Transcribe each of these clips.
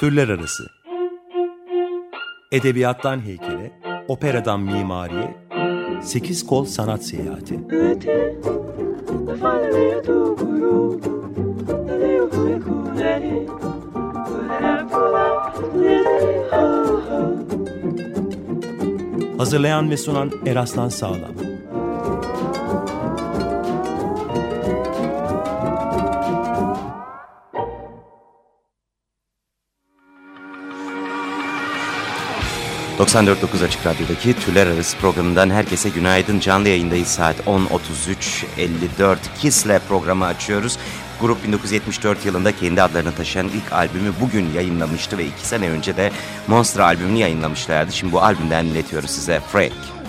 Türler arası. Edebiyattan heykele, operadan mimariye, sekiz kol sanat seyahati. Hazırlayan ve sunan Eraslan Sağlam. ...94.9 Açık Radyo'daki Türler Arası programından herkese günaydın. Canlı yayındayız saat 10.33.54 Kiss'le programı açıyoruz. Grup 1974 yılında kendi adlarını taşıyan ilk albümü bugün yayınlamıştı ve iki sene önce de Monster albümünü yayınlamışlardı. Şimdi bu albümden dinletiyoruz size Freak.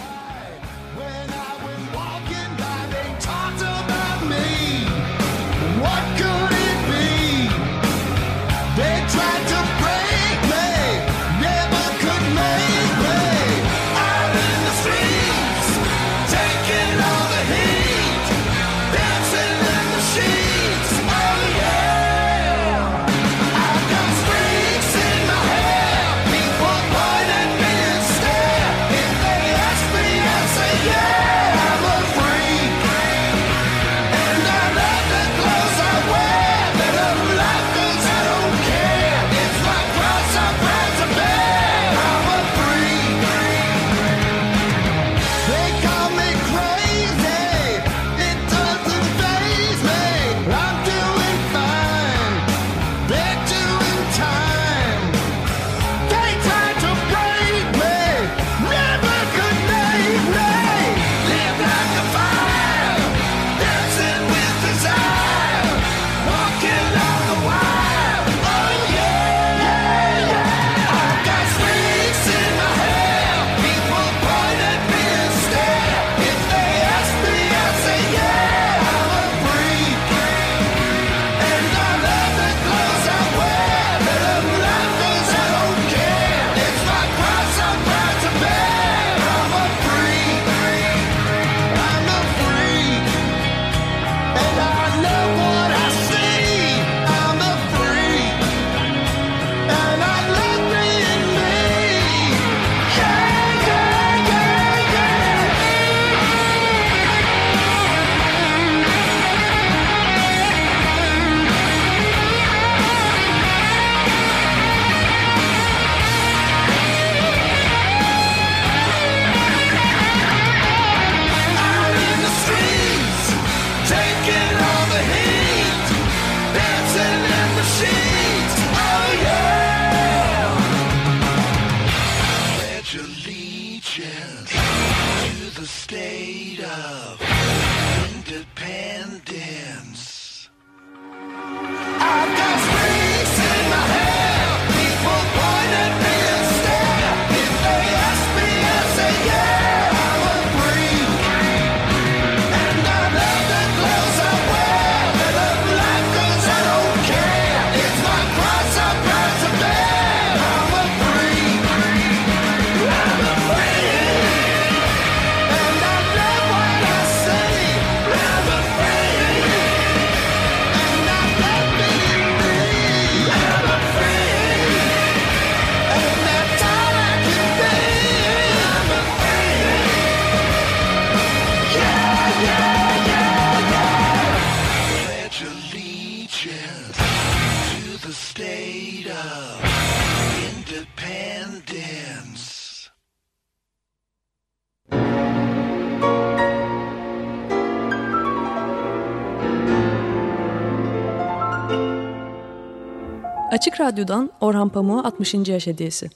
Açık Radyo'dan Orhan Pamuk'a 60. yaş hediyesi.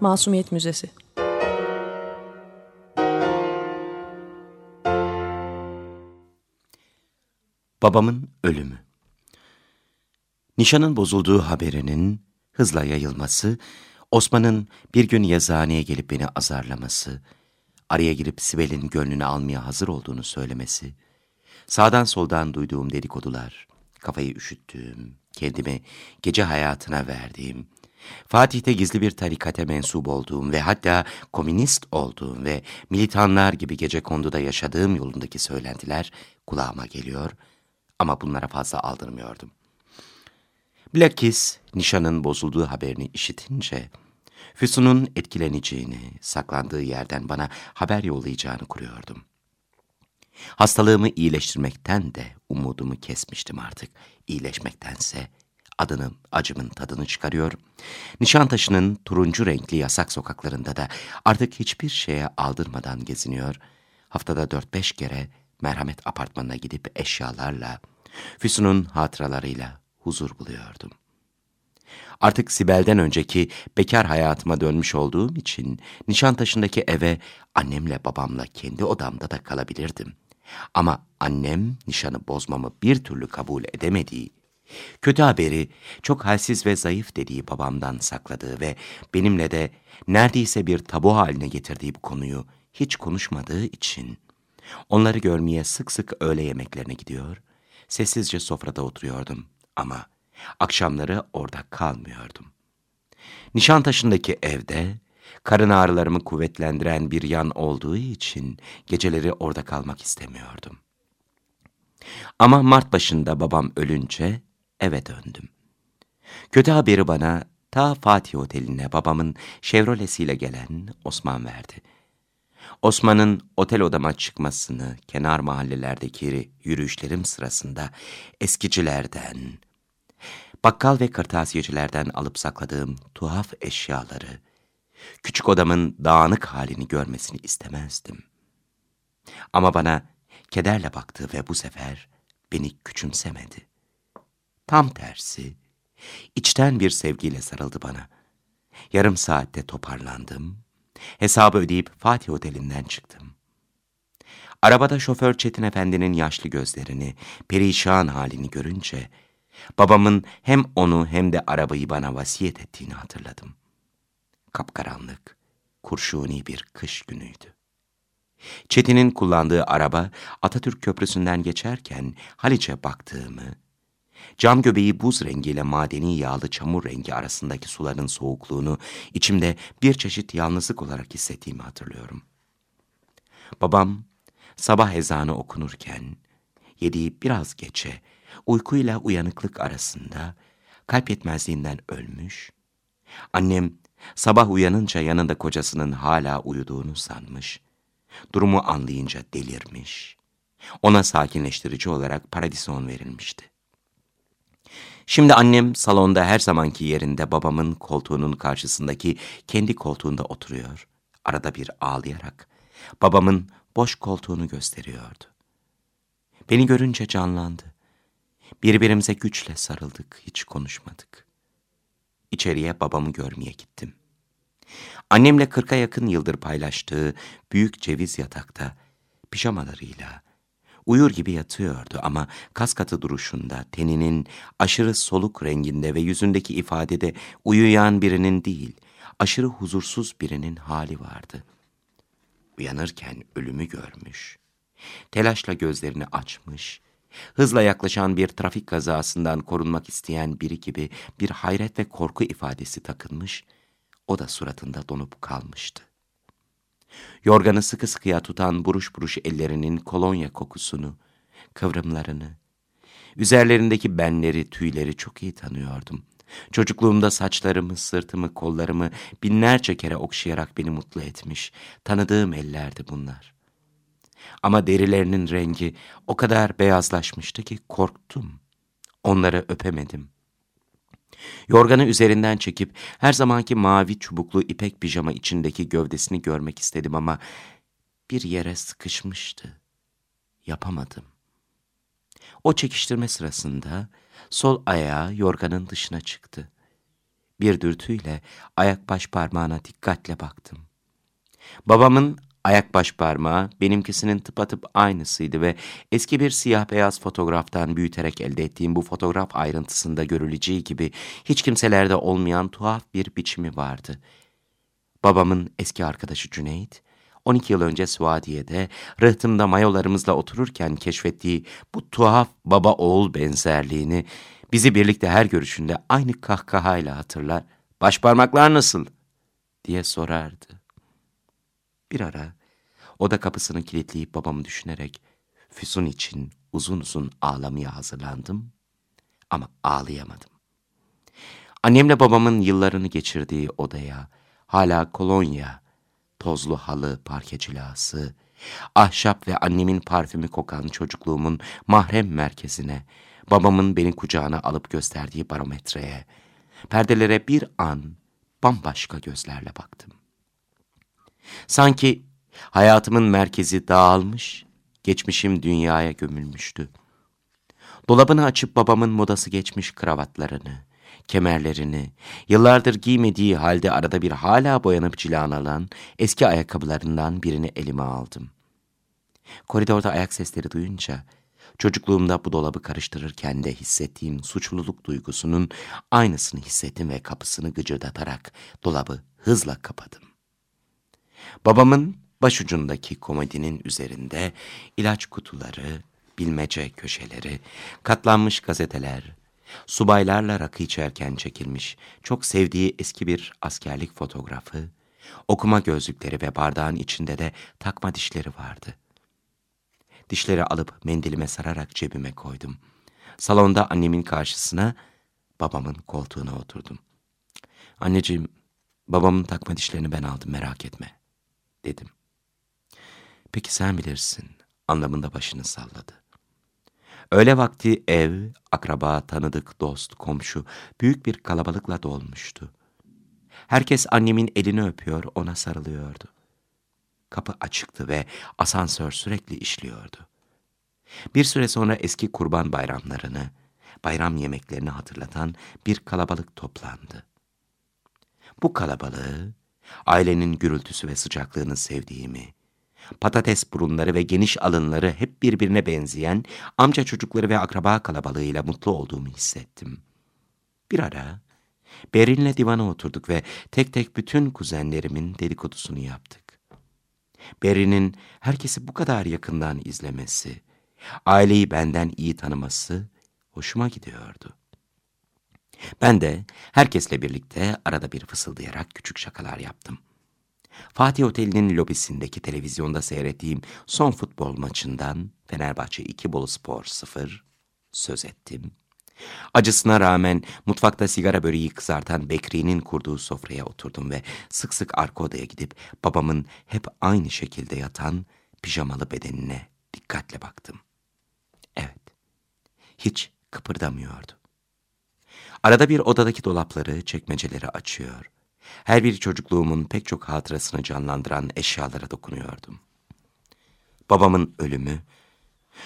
Masumiyet Müzesi Babamın ölümü Nişanın bozulduğu haberinin hızla yayılması, Osman'ın bir gün yazıhaneye gelip beni azarlaması, araya girip Sibel'in gönlünü almaya hazır olduğunu söylemesi, Sağdan soldan duyduğum dedikodular, kafayı üşüttüğüm, kendimi gece hayatına verdiğim, Fatih'te gizli bir tarikate mensup olduğum ve hatta komünist olduğum ve militanlar gibi gece konduda yaşadığım yolundaki söylentiler kulağıma geliyor, Ama bunlara fazla aldırmıyordum. Bilakis nişanın bozulduğu haberini işitince, Füsun'un etkileneceğini, saklandığı yerden bana haber yollayacağını kuruyordum. Hastalığımı iyileştirmekten de umudumu kesmiştim artık. İyileşmektense adını, acımın tadını çıkarıyor. Nişantaşı'nın turuncu renkli yasak sokaklarında da artık hiçbir şeye aldırmadan geziniyor. Haftada dört beş kere merhamet apartmanına gidip eşyalarla, Füsun'un hatıralarıyla huzur buluyordum. Artık Sibel'den önceki bekar hayatıma dönmüş olduğum için Nişantaşı'ndaki eve annemle babamla kendi odamda da kalabilirdim. Ama annem nişanı bozmamı bir türlü kabul edemediği, kötü haberi çok halsiz ve zayıf dediği babamdan sakladığı ve benimle de neredeyse bir tabu haline getirdiği bu konuyu hiç konuşmadığı için onları görmeye sık sık öğle yemeklerine gidiyor, sessizce sofrada oturuyordum ama akşamları orada kalmıyordum. Nişantaşı'ndaki evde karın ağrılarımı kuvvetlendiren bir yan olduğu için geceleri orada kalmak istemiyordum. Ama Mart başında babam ölünce eve döndüm. Kötü haberi bana ta Fatih Oteli'ne babamın Chevrolet'siyle gelen Osman verdi. Osman'ın otel odama çıkmasını kenar mahallelerdeki yürüyüşlerim sırasında eskicilerden, bakkal ve kırtasiyecilerden alıp sakladığım tuhaf eşyaları, küçük odamın dağınık halini görmesini istemezdim. Ama bana kederle baktı ve bu sefer beni küçümsemedi. Tam tersi, içten bir sevgiyle sarıldı bana. Yarım saatte toparlandım, hesabı ödeyip Fatih Oteli'nden çıktım. Arabada şoför Çetin Efendi'nin yaşlı gözlerini, perişan halini görünce, babamın hem onu hem de arabayı bana vasiyet ettiğini hatırladım. Kapkaranlık, kurşuni bir kış günüydü. Çetin'in kullandığı araba Atatürk Köprüsü'nden geçerken Haliç'e baktığımı, cam göbeği buz rengiyle madeni yağlı çamur rengi arasındaki suların soğukluğunu içimde bir çeşit yalnızlık olarak hissettiğimi hatırlıyorum. Babam sabah ezanı okunurken, yediği biraz geçe, uykuyla uyanıklık arasında kalp yetmezliğinden ölmüş, annem Sabah uyanınca yanında kocasının hala uyuduğunu sanmış. Durumu anlayınca delirmiş. Ona sakinleştirici olarak paradison verilmişti. Şimdi annem salonda her zamanki yerinde babamın koltuğunun karşısındaki kendi koltuğunda oturuyor. Arada bir ağlayarak babamın boş koltuğunu gösteriyordu. Beni görünce canlandı. Birbirimize güçle sarıldık, hiç konuşmadık. İçeriye babamı görmeye gittim. Annemle kırka yakın yıldır paylaştığı büyük ceviz yatakta, pijamalarıyla, uyur gibi yatıyordu ama kas katı duruşunda, teninin aşırı soluk renginde ve yüzündeki ifadede uyuyan birinin değil, aşırı huzursuz birinin hali vardı. Uyanırken ölümü görmüş, telaşla gözlerini açmış, hızla yaklaşan bir trafik kazasından korunmak isteyen biri gibi bir hayret ve korku ifadesi takılmış, o da suratında donup kalmıştı. Yorganı sıkı sıkıya tutan buruş buruş ellerinin kolonya kokusunu, kıvrımlarını, üzerlerindeki benleri, tüyleri çok iyi tanıyordum. Çocukluğumda saçlarımı, sırtımı, kollarımı binlerce kere okşayarak beni mutlu etmiş, tanıdığım ellerdi bunlar. Ama derilerinin rengi o kadar beyazlaşmıştı ki korktum. Onları öpemedim. Yorganı üzerinden çekip her zamanki mavi çubuklu ipek pijama içindeki gövdesini görmek istedim ama bir yere sıkışmıştı. Yapamadım. O çekiştirme sırasında sol ayağı yorganın dışına çıktı. Bir dürtüyle ayak baş parmağına dikkatle baktım. Babamın Ayak baş parmağı benimkisinin tıpatıp aynısıydı ve eski bir siyah beyaz fotoğraftan büyüterek elde ettiğim bu fotoğraf ayrıntısında görüleceği gibi hiç kimselerde olmayan tuhaf bir biçimi vardı. Babamın eski arkadaşı Cüneyt, 12 yıl önce Suadiye'de rıhtımda mayolarımızla otururken keşfettiği bu tuhaf baba oğul benzerliğini bizi birlikte her görüşünde aynı kahkahayla hatırlar, başparmaklar nasıl diye sorardı. Bir ara oda kapısını kilitleyip babamı düşünerek Füsun için uzun uzun ağlamaya hazırlandım ama ağlayamadım. Annemle babamın yıllarını geçirdiği odaya hala kolonya, tozlu halı, parke cilası, ahşap ve annemin parfümü kokan çocukluğumun mahrem merkezine, babamın beni kucağına alıp gösterdiği barometreye, perdelere bir an bambaşka gözlerle baktım. Sanki hayatımın merkezi dağılmış, geçmişim dünyaya gömülmüştü. Dolabını açıp babamın modası geçmiş kravatlarını, kemerlerini, yıllardır giymediği halde arada bir hala boyanıp cilalanan eski ayakkabılarından birini elime aldım. Koridorda ayak sesleri duyunca, çocukluğumda bu dolabı karıştırırken de hissettiğim suçluluk duygusunun aynısını hissettim ve kapısını gıcırdatarak dolabı hızla kapadım. Babamın başucundaki komodinin üzerinde ilaç kutuları, bilmece köşeleri, katlanmış gazeteler, subaylarla rakı içerken çekilmiş çok sevdiği eski bir askerlik fotoğrafı, okuma gözlükleri ve bardağın içinde de takma dişleri vardı. Dişleri alıp mendilime sararak cebime koydum. Salonda annemin karşısına babamın koltuğuna oturdum. Anneciğim, babamın takma dişlerini ben aldım merak etme, dedim. Peki sen bilirsin, anlamında başını salladı. Öğle vakti ev, akraba, tanıdık, dost, komşu büyük bir kalabalıkla dolmuştu. Herkes annemin elini öpüyor, ona sarılıyordu. Kapı açıktı ve asansör sürekli işliyordu. Bir süre sonra eski kurban bayramlarını, bayram yemeklerini hatırlatan bir kalabalık toplandı. Bu kalabalığı, ailenin gürültüsü ve sıcaklığını sevdiğimi, patates burunları ve geniş alınları hep birbirine benzeyen amca çocukları ve akraba kalabalığıyla mutlu olduğumu hissettim. Bir ara Berin'le divana oturduk ve tek tek bütün kuzenlerimin dedikodusunu yaptık. Berin'in herkesi bu kadar yakından izlemesi, aileyi benden iyi tanıması hoşuma gidiyordu. Ben de herkesle birlikte arada bir fısıldayarak küçük şakalar yaptım. Fatih Oteli'nin lobisindeki televizyonda seyrettiğim son futbol maçından Fenerbahçe 2 Bolu Spor 0 söz ettim. Acısına rağmen mutfakta sigara böreği kızartan Bekri'nin kurduğu sofraya oturdum ve sık sık arka odaya gidip babamın hep aynı şekilde yatan pijamalı bedenine dikkatle baktım. Evet, hiç kıpırdamıyordu. Arada bir odadaki dolapları, çekmeceleri açıyor. Her bir çocukluğumun pek çok hatırasını canlandıran eşyalara dokunuyordum. Babamın ölümü,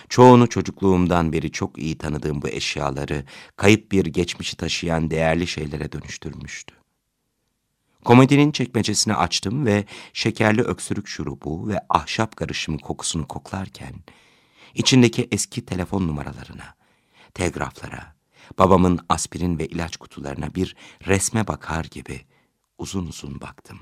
çoğunu çocukluğumdan beri çok iyi tanıdığım bu eşyaları kayıp bir geçmişi taşıyan değerli şeylere dönüştürmüştü. Komedinin çekmecesini açtım ve şekerli öksürük şurubu ve ahşap karışımı kokusunu koklarken, içindeki eski telefon numaralarına, telgraflara, babamın aspirin ve ilaç kutularına bir resme bakar gibi uzun uzun baktım.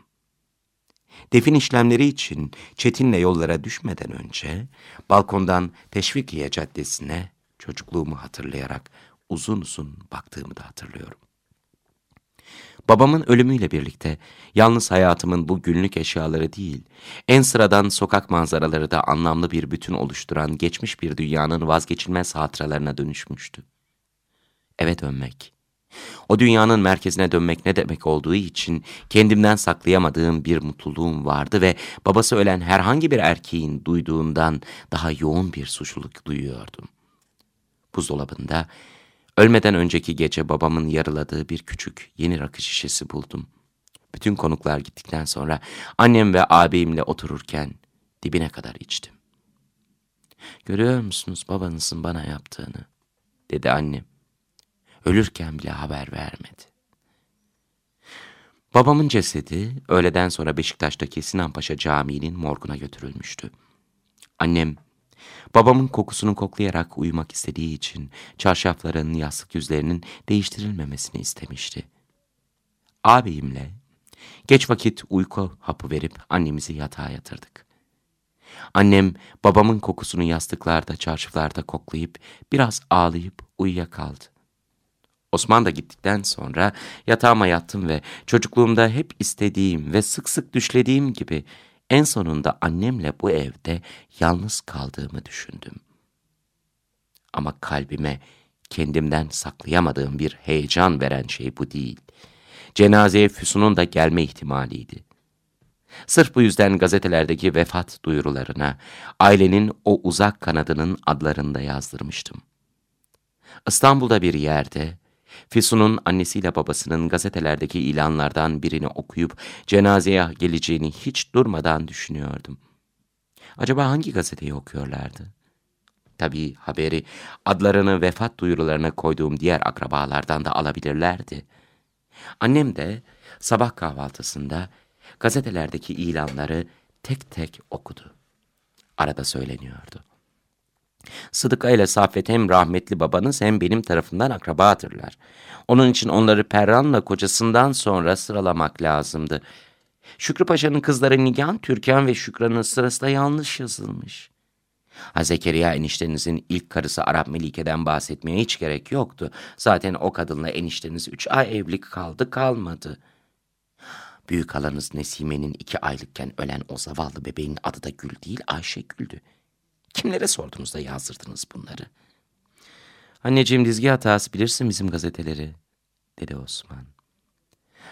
Defin işlemleri için Çetin'le yollara düşmeden önce balkondan Teşvikiye Caddesi'ne çocukluğumu hatırlayarak uzun uzun baktığımı da hatırlıyorum. Babamın ölümüyle birlikte yalnız hayatımın bu günlük eşyaları değil, en sıradan sokak manzaraları da anlamlı bir bütün oluşturan geçmiş bir dünyanın vazgeçilmez hatıralarına dönüşmüştü. Eve dönmek, o dünyanın merkezine dönmek ne demek olduğu için kendimden saklayamadığım bir mutluluğum vardı ve babası ölen herhangi bir erkeğin duyduğundan daha yoğun bir suçluluk duyuyordum. Buzdolabında ölmeden önceki gece babamın yarıladığı bir küçük yeni rakı şişesi buldum. Bütün konuklar gittikten sonra annem ve ağabeyimle otururken dibine kadar içtim. Görüyor musunuz babanızın bana yaptığını? dedi annem. Ölürken bile haber vermedi. Babamın cesedi öğleden sonra Beşiktaş'taki Sinanpaşa Camii'nin morguna götürülmüştü. Annem, babamın kokusunu koklayarak uyumak istediği için çarşafların, yastık yüzlerinin değiştirilmemesini istemişti. Ağabeyimle geç vakit uyku hapı verip annemizi yatağa yatırdık. Annem babamın kokusunu yastıklarda, çarşaflarda koklayıp biraz ağlayıp uyuyakaldı. Osman da gittikten sonra yatağıma yattım ve çocukluğumda hep istediğim ve sık sık düşlediğim gibi en sonunda annemle bu evde yalnız kaldığımı düşündüm. Ama kalbime kendimden saklayamadığım bir heyecan veren şey bu değil. Cenazeye Füsun'un da gelme ihtimaliydi. Sırf bu yüzden gazetelerdeki vefat duyurularına ailenin o uzak kanadının adlarını da yazdırmıştım. İstanbul'da bir yerde Füsun'un annesiyle babasının gazetelerdeki ilanlardan birini okuyup cenazeye geleceğini hiç durmadan düşünüyordum. Acaba hangi gazeteyi okuyorlardı? Tabii haberi adlarını vefat duyurularına koyduğum diğer akrabalardan da alabilirlerdi. Annem de sabah kahvaltısında gazetelerdeki ilanları tek tek okudu. Arada söyleniyordu. Sıdıka ile Saffet hem rahmetli babanız hem benim tarafından akrabatırlar. Onun için onları Perran'la kocasından sonra sıralamak lazımdı. Şükrü Paşa'nın kızları Nigan, Türkan ve Şükran'ın sırası da yanlış yazılmış. Ha Zekeriya eniştenizin ilk karısı Arap Melike'den bahsetmeye hiç gerek yoktu. Zaten o kadınla enişteniz üç ay evlilik kaldı kalmadı. Büyük halanız Nesime'nin iki aylıkken ölen o zavallı bebeğin adı da Gül değil Ayşe Gül'dü. Kimlere sordunuz da yazdırdınız bunları? Anneciğim dizgi hatası bilirsin bizim gazeteleri, dedi Osman.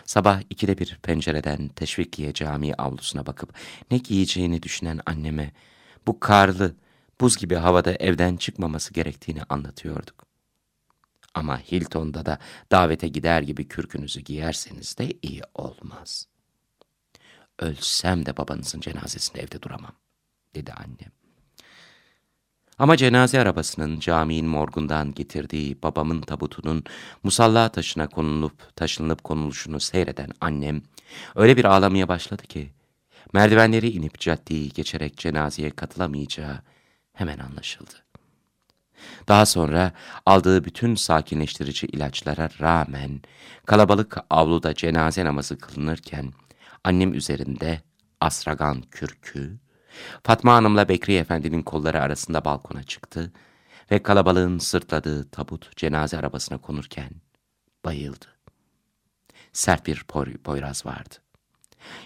Sabah ikide bir pencereden Teşvikiye Camii avlusuna bakıp ne giyeceğini düşünen anneme bu karlı, buz gibi havada evden çıkmaması gerektiğini anlatıyorduk. Ama Hilton'da da davete gider gibi kürkünüzü giyerseniz de iyi olmaz. Ölsem de babanızın cenazesinde evde duramam, dedi annem. Ama cenaze arabasının caminin morgundan getirdiği babamın tabutunun musalla taşına konulup taşınıp konuluşunu seyreden annem öyle bir ağlamaya başladı ki merdivenleri inip caddeyi geçerek cenazeye katılamayacağı hemen anlaşıldı. Daha sonra aldığı bütün sakinleştirici ilaçlara rağmen kalabalık avluda cenaze namazı kılınırken annem üzerinde asragan kürkü, Fatma Hanım'la Bekri Efendi'nin kolları arasında balkona çıktı ve kalabalığın sırtladığı tabut cenaze arabasına konurken bayıldı. Sert bir boyraz vardı.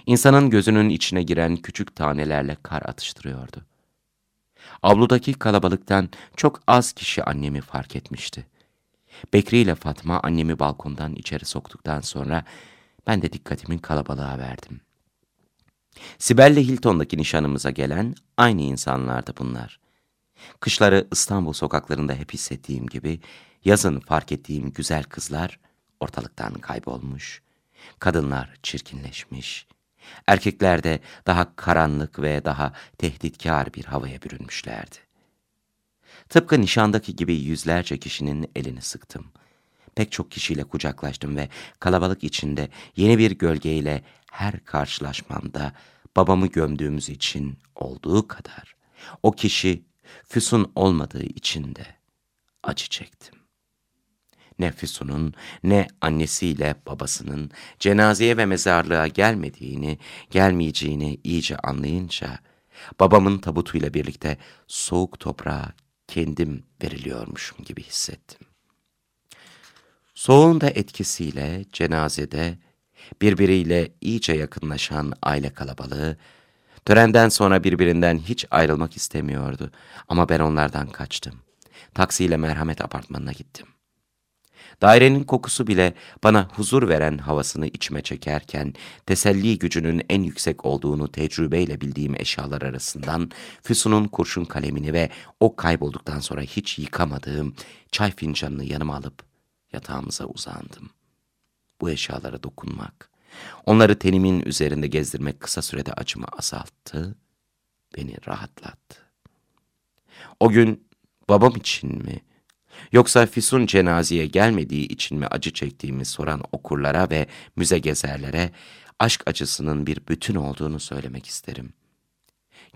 İnsanın gözünün içine giren küçük tanelerle kar atıştırıyordu. Avludaki kalabalıktan çok az kişi annemi fark etmişti. Bekri ile Fatma annemi balkondan içeri soktuktan sonra ben de dikkatimin kalabalığa verdim. Sibel'le Hilton'daki nişanımıza gelen aynı insanlardı bunlar. Kışları İstanbul sokaklarında hep hissettiğim gibi yazın fark ettiğim güzel kızlar ortalıktan kaybolmuş. Kadınlar çirkinleşmiş. Erkekler de daha karanlık ve daha tehditkar bir havaya bürünmüşlerdi. Tıpkı nişandaki gibi yüzlerce kişinin elini sıktım. Pek çok kişiyle kucaklaştım ve kalabalık içinde yeni bir gölgeyle her karşılaşmamda babamı gömdüğümüz için olduğu kadar o kişi Füsun olmadığı için de acı çektim. Ne Füsun'un ne annesiyle babasının cenazeye ve mezarlığa gelmediğini, gelmeyeceğini iyice anlayınca babamın tabutuyla birlikte soğuk toprağa kendim veriliyormuşum gibi hissettim. Soğuğun da etkisiyle cenazede birbiriyle iyice yakınlaşan aile kalabalığı, törenden sonra birbirinden hiç ayrılmak istemiyordu. Ama ben onlardan kaçtım. Taksiyle merhamet apartmanına gittim. Dairenin kokusu bile bana huzur veren havasını içime çekerken, teselli gücünün en yüksek olduğunu tecrübeyle bildiğim eşyalar arasından Füsun'un kurşun kalemini ve o kaybolduktan sonra hiç yıkamadığım çay fincanını yanıma alıp yatağımıza uzandım bu eşyalara dokunmak, onları tenimin üzerinde gezdirmek kısa sürede acımı azalttı, beni rahatlattı. O gün babam için mi, yoksa Füsun cenazeye gelmediği için mi acı çektiğimi soran okurlara ve müze gezerlere aşk acısının bir bütün olduğunu söylemek isterim.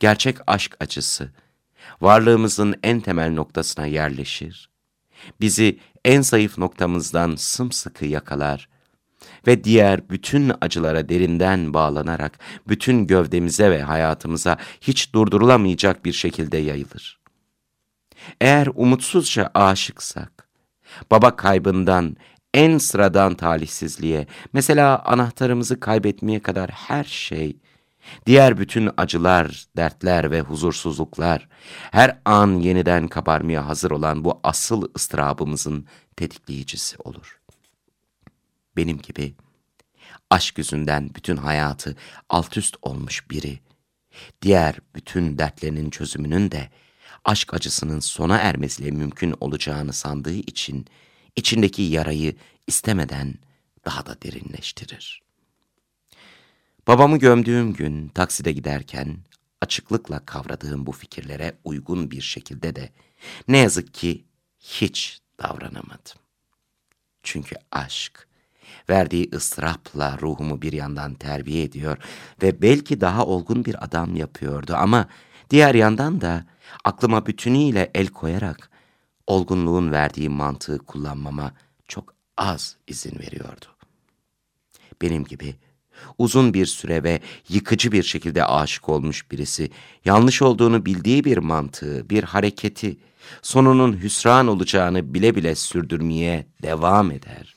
Gerçek aşk acısı, varlığımızın en temel noktasına yerleşir, bizi en zayıf noktamızdan sımsıkı yakalar ve diğer bütün acılara derinden bağlanarak bütün gövdemize ve hayatımıza hiç durdurulamayacak bir şekilde yayılır. Eğer umutsuzca aşıksak, baba kaybından en sıradan talihsizliğe, mesela anahtarımızı kaybetmeye kadar her şey Diğer bütün acılar, dertler ve huzursuzluklar, her an yeniden kabarmaya hazır olan bu asıl ıstırabımızın tetikleyicisi olur. Benim gibi aşk yüzünden bütün hayatı alt üst olmuş biri, diğer bütün dertlerinin çözümünün de aşk acısının sona ermesiyle mümkün olacağını sandığı için içindeki yarayı istemeden daha da derinleştirir. Babamı gömdüğüm gün takside giderken açıklıkla kavradığım bu fikirlere uygun bir şekilde de ne yazık ki hiç davranamadım. Çünkü aşk verdiği ıstırapla ruhumu bir yandan terbiye ediyor ve belki daha olgun bir adam yapıyordu ama diğer yandan da aklıma bütünüyle el koyarak olgunluğun verdiği mantığı kullanmama çok az izin veriyordu. Benim gibi uzun bir süre ve yıkıcı bir şekilde aşık olmuş birisi, yanlış olduğunu bildiği bir mantığı, bir hareketi, sonunun hüsran olacağını bile bile sürdürmeye devam eder.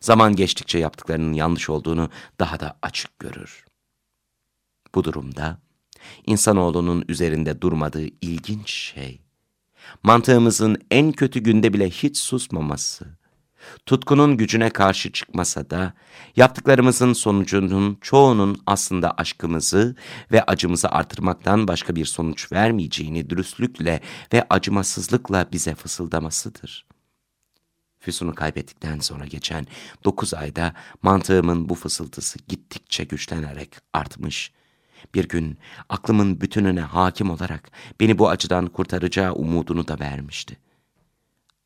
Zaman geçtikçe yaptıklarının yanlış olduğunu daha da açık görür. Bu durumda insanoğlunun üzerinde durmadığı ilginç şey, mantığımızın en kötü günde bile hiç susmaması, tutkunun gücüne karşı çıkmasa da, yaptıklarımızın sonucunun çoğunun aslında aşkımızı ve acımızı artırmaktan başka bir sonuç vermeyeceğini dürüstlükle ve acımasızlıkla bize fısıldamasıdır. Füsun'u kaybettikten sonra geçen dokuz ayda mantığımın bu fısıltısı gittikçe güçlenerek artmış. Bir gün aklımın bütününe hakim olarak beni bu acıdan kurtaracağı umudunu da vermişti.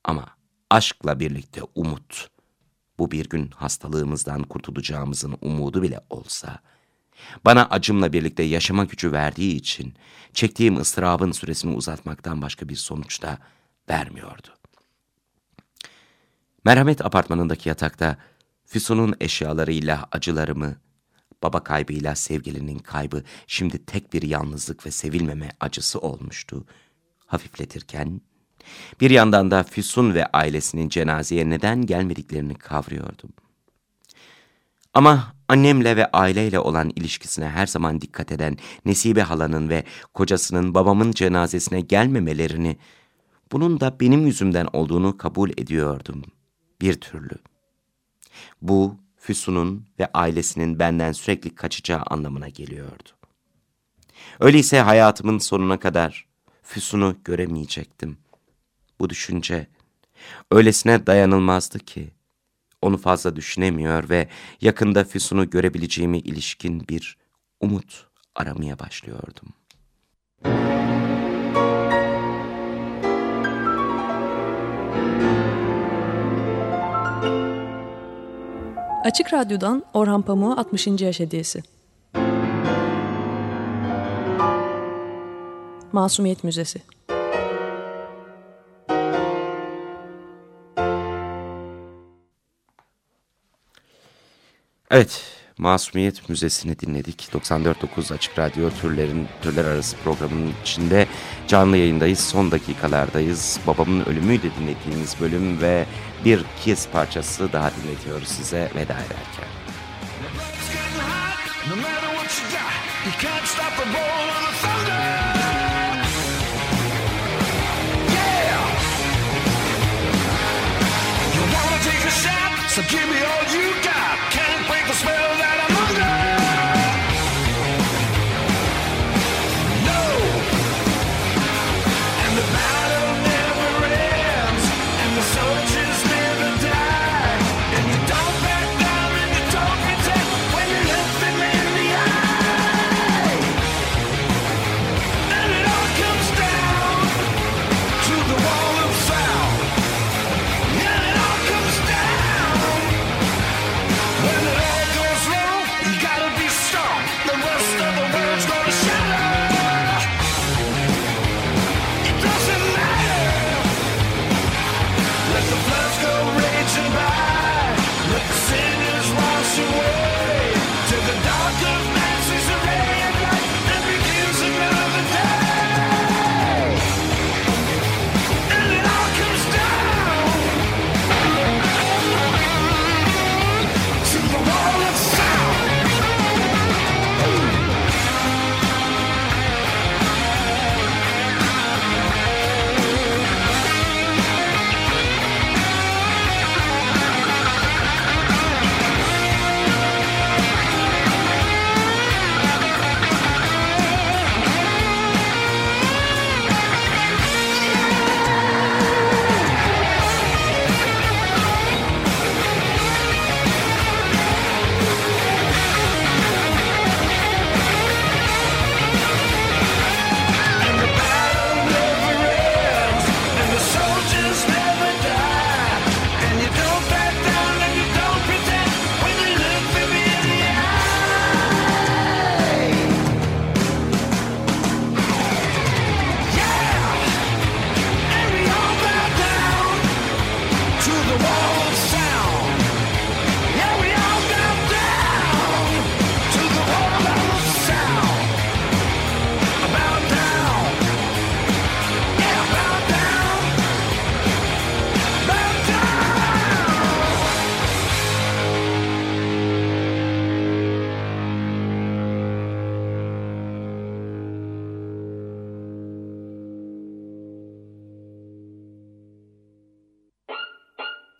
Ama aşkla birlikte umut, bu bir gün hastalığımızdan kurtulacağımızın umudu bile olsa, bana acımla birlikte yaşama gücü verdiği için çektiğim ıstırabın süresini uzatmaktan başka bir sonuç da vermiyordu. Merhamet apartmanındaki yatakta Füsun'un eşyalarıyla acılarımı, baba kaybıyla sevgilinin kaybı şimdi tek bir yalnızlık ve sevilmeme acısı olmuştu. Hafifletirken bir yandan da Füsun ve ailesinin cenazeye neden gelmediklerini kavruyordum. Ama annemle ve aileyle olan ilişkisine her zaman dikkat eden Nesibe halanın ve kocasının babamın cenazesine gelmemelerini, bunun da benim yüzümden olduğunu kabul ediyordum bir türlü. Bu, Füsun'un ve ailesinin benden sürekli kaçacağı anlamına geliyordu. Öyleyse hayatımın sonuna kadar Füsun'u göremeyecektim. Bu düşünce öylesine dayanılmazdı ki onu fazla düşünemiyor ve yakında Füsun'u görebileceğimi ilişkin bir umut aramaya başlıyordum. Açık Radyo'dan Orhan Pamuk'a 60. Yaş Hediyesi Masumiyet Müzesi Evet, Masumiyet Müzesi'ni dinledik. 94.9 Açık Radyo türlerin türler arası programının içinde canlı yayındayız. Son dakikalardayız. Babamın ölümüyle dinlediğimiz bölüm ve bir Kiss parçası daha dinletiyoruz size veda ederken. So give me all you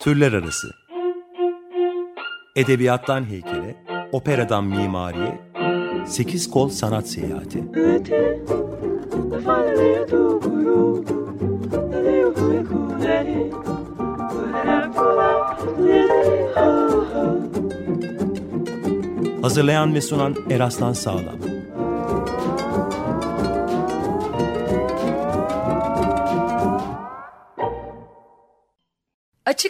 Türler arası. Edebiyattan heykele, operadan mimariye, sekiz kol sanat seyahati. Hazırlayan ve sunan Eraslan Sağlam.